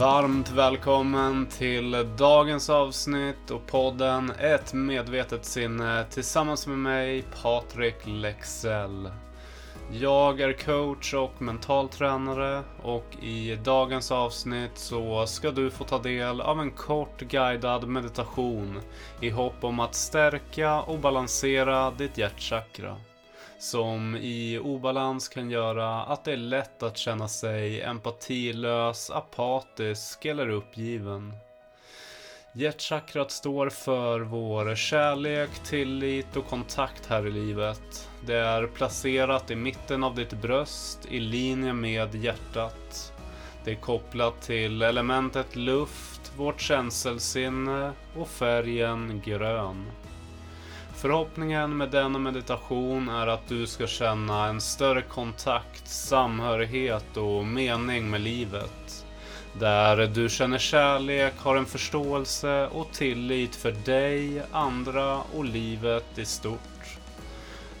Varmt välkommen till dagens avsnitt och podden Ett medvetet sinne tillsammans med mig Patrik Lexell. Jag är coach och mental tränare och i dagens avsnitt så ska du få ta del av en kort guidad meditation i hopp om att stärka och balansera ditt hjärtchakra som i obalans kan göra att det är lätt att känna sig empatilös, apatisk eller uppgiven. Hjärtchakrat står för vår kärlek, tillit och kontakt här i livet. Det är placerat i mitten av ditt bröst i linje med hjärtat. Det är kopplat till elementet luft, vårt känselsinne och färgen grön. Förhoppningen med denna meditation är att du ska känna en större kontakt, samhörighet och mening med livet. Där du känner kärlek, har en förståelse och tillit för dig, andra och livet i stort.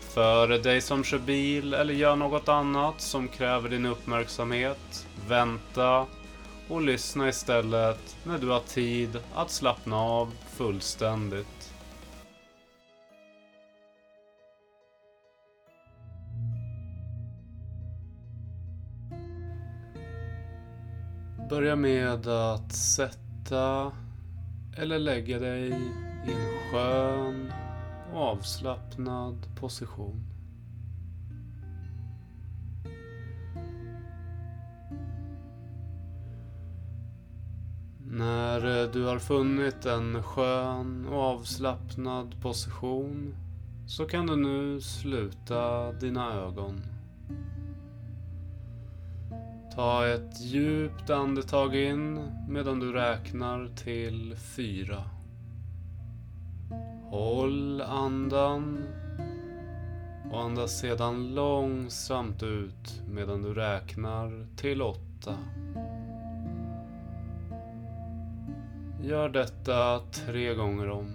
För dig som kör bil eller gör något annat som kräver din uppmärksamhet, vänta och lyssna istället när du har tid att slappna av fullständigt. Börja med att sätta eller lägga dig i en skön och avslappnad position. När du har funnit en skön och avslappnad position så kan du nu sluta dina ögon. Ta ett djupt andetag in medan du räknar till fyra. Håll andan och andas sedan långsamt ut medan du räknar till åtta. Gör detta tre gånger om.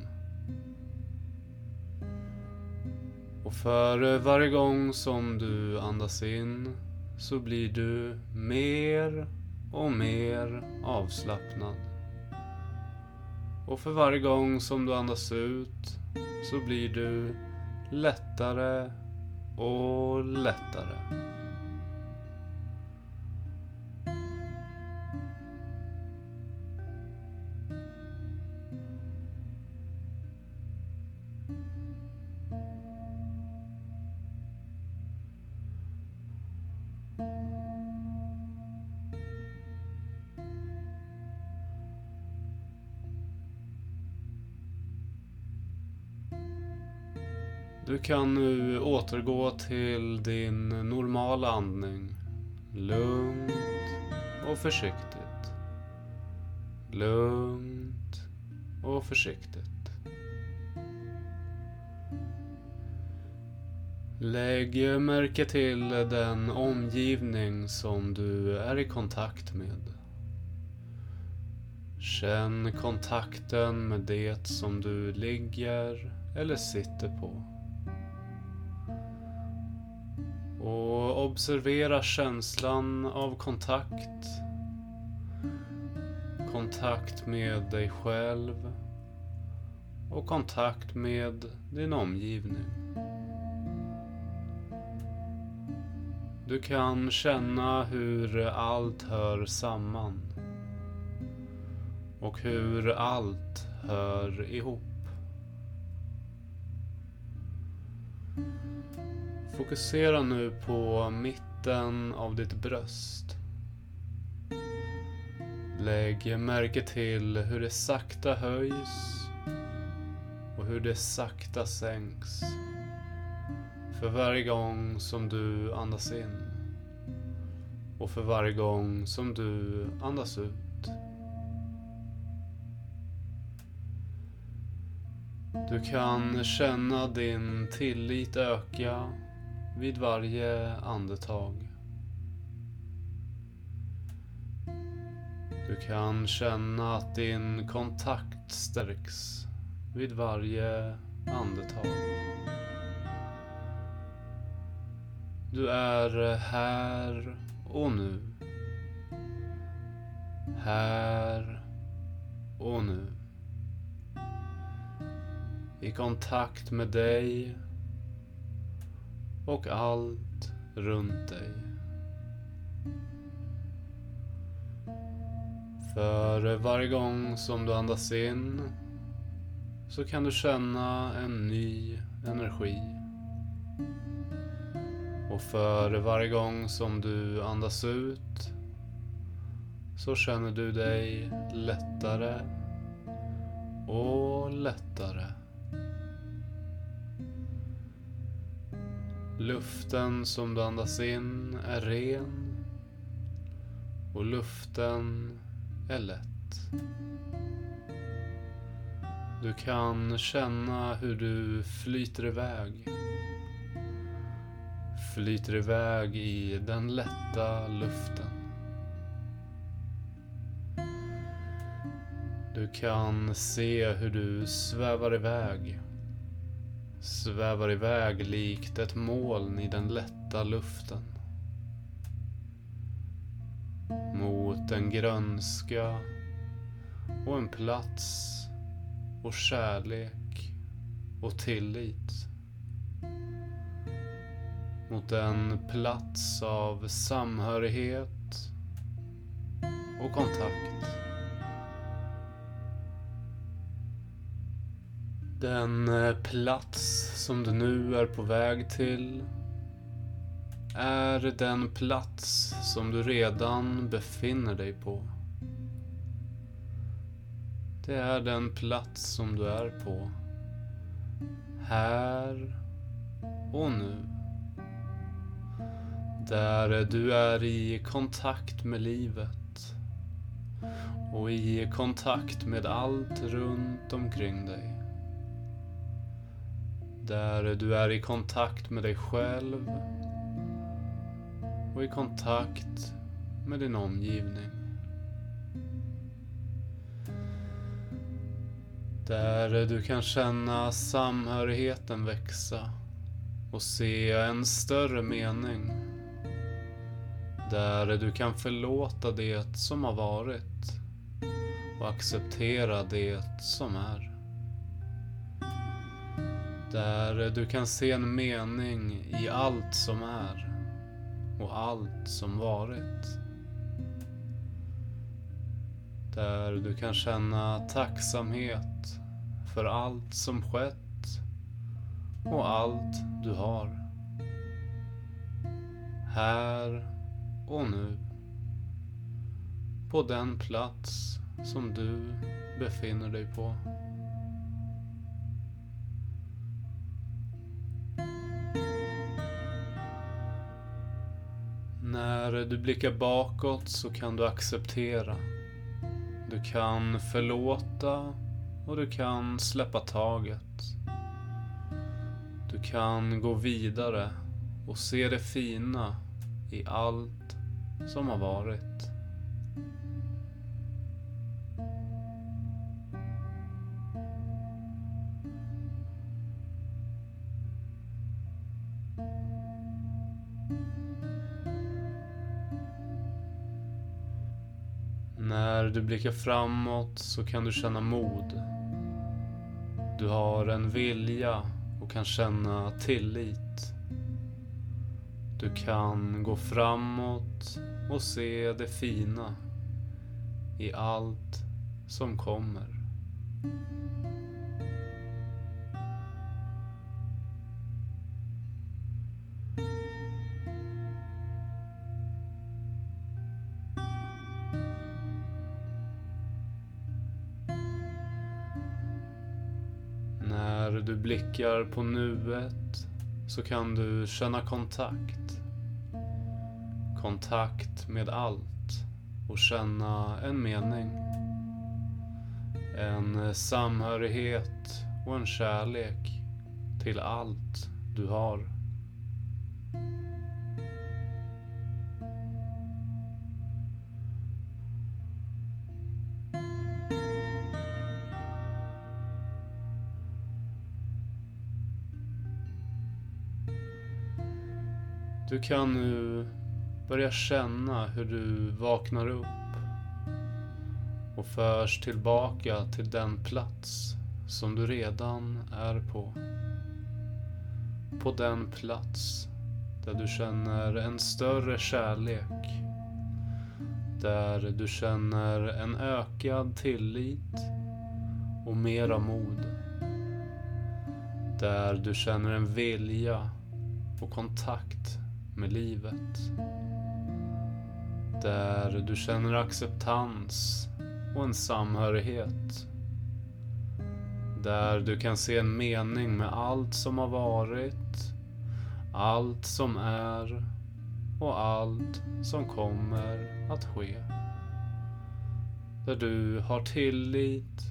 Och för varje gång som du andas in så blir du mer och mer avslappnad. Och för varje gång som du andas ut så blir du lättare och lättare. Du kan nu återgå till din normala andning. Lugnt och försiktigt. Lugnt och försiktigt. Lägg märke till den omgivning som du är i kontakt med. Känn kontakten med det som du ligger eller sitter på. Och observera känslan av kontakt. Kontakt med dig själv. Och kontakt med din omgivning. Du kan känna hur allt hör samman. Och hur allt hör ihop. Fokusera nu på mitten av ditt bröst. Lägg märke till hur det sakta höjs och hur det sakta sänks. För varje gång som du andas in och för varje gång som du andas ut. Du kan känna din tillit öka vid varje andetag. Du kan känna att din kontakt stärks vid varje andetag. Du är eh, här och nu. Här och nu. I kontakt med dig och allt runt dig. För varje gång som du andas in så kan du känna en ny energi. Och för varje gång som du andas ut så känner du dig lättare och lättare. Luften som du andas in är ren och luften är lätt. Du kan känna hur du flyter iväg. Flyter iväg i den lätta luften. Du kan se hur du svävar iväg. Svävar iväg likt ett moln i den lätta luften. Mot en grönska och en plats och kärlek och tillit. Mot en plats av samhörighet och kontakt. Den eh, plats som du nu är på väg till är den plats som du redan befinner dig på. Det är den plats som du är på. Här och nu. Där du är i kontakt med livet. Och i kontakt med allt runt omkring dig. Där du är i kontakt med dig själv och i kontakt med din omgivning. Där du kan känna samhörigheten växa och se en större mening. Där du kan förlåta det som har varit och acceptera det som är. Där du kan se en mening i allt som är och allt som varit. Där du kan känna tacksamhet för allt som skett och allt du har. Här och nu. På den plats som du befinner dig på. När du blickar bakåt så kan du acceptera. Du kan förlåta och du kan släppa taget. Du kan gå vidare och se det fina i allt som har varit. När du blickar framåt så kan du känna mod. Du har en vilja och kan känna tillit. Du kan gå framåt och se det fina i allt som kommer. Du blickar på nuet så kan du känna kontakt. Kontakt med allt och känna en mening. En samhörighet och en kärlek till allt du har. Du kan nu börja känna hur du vaknar upp och förs tillbaka till den plats som du redan är på. På den plats där du känner en större kärlek. Där du känner en ökad tillit och mera mod. Där du känner en vilja och kontakt med livet. Där du känner acceptans och en samhörighet. Där du kan se en mening med allt som har varit, allt som är och allt som kommer att ske. Där du har tillit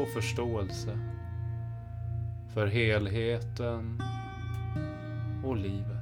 och förståelse för helheten och livet.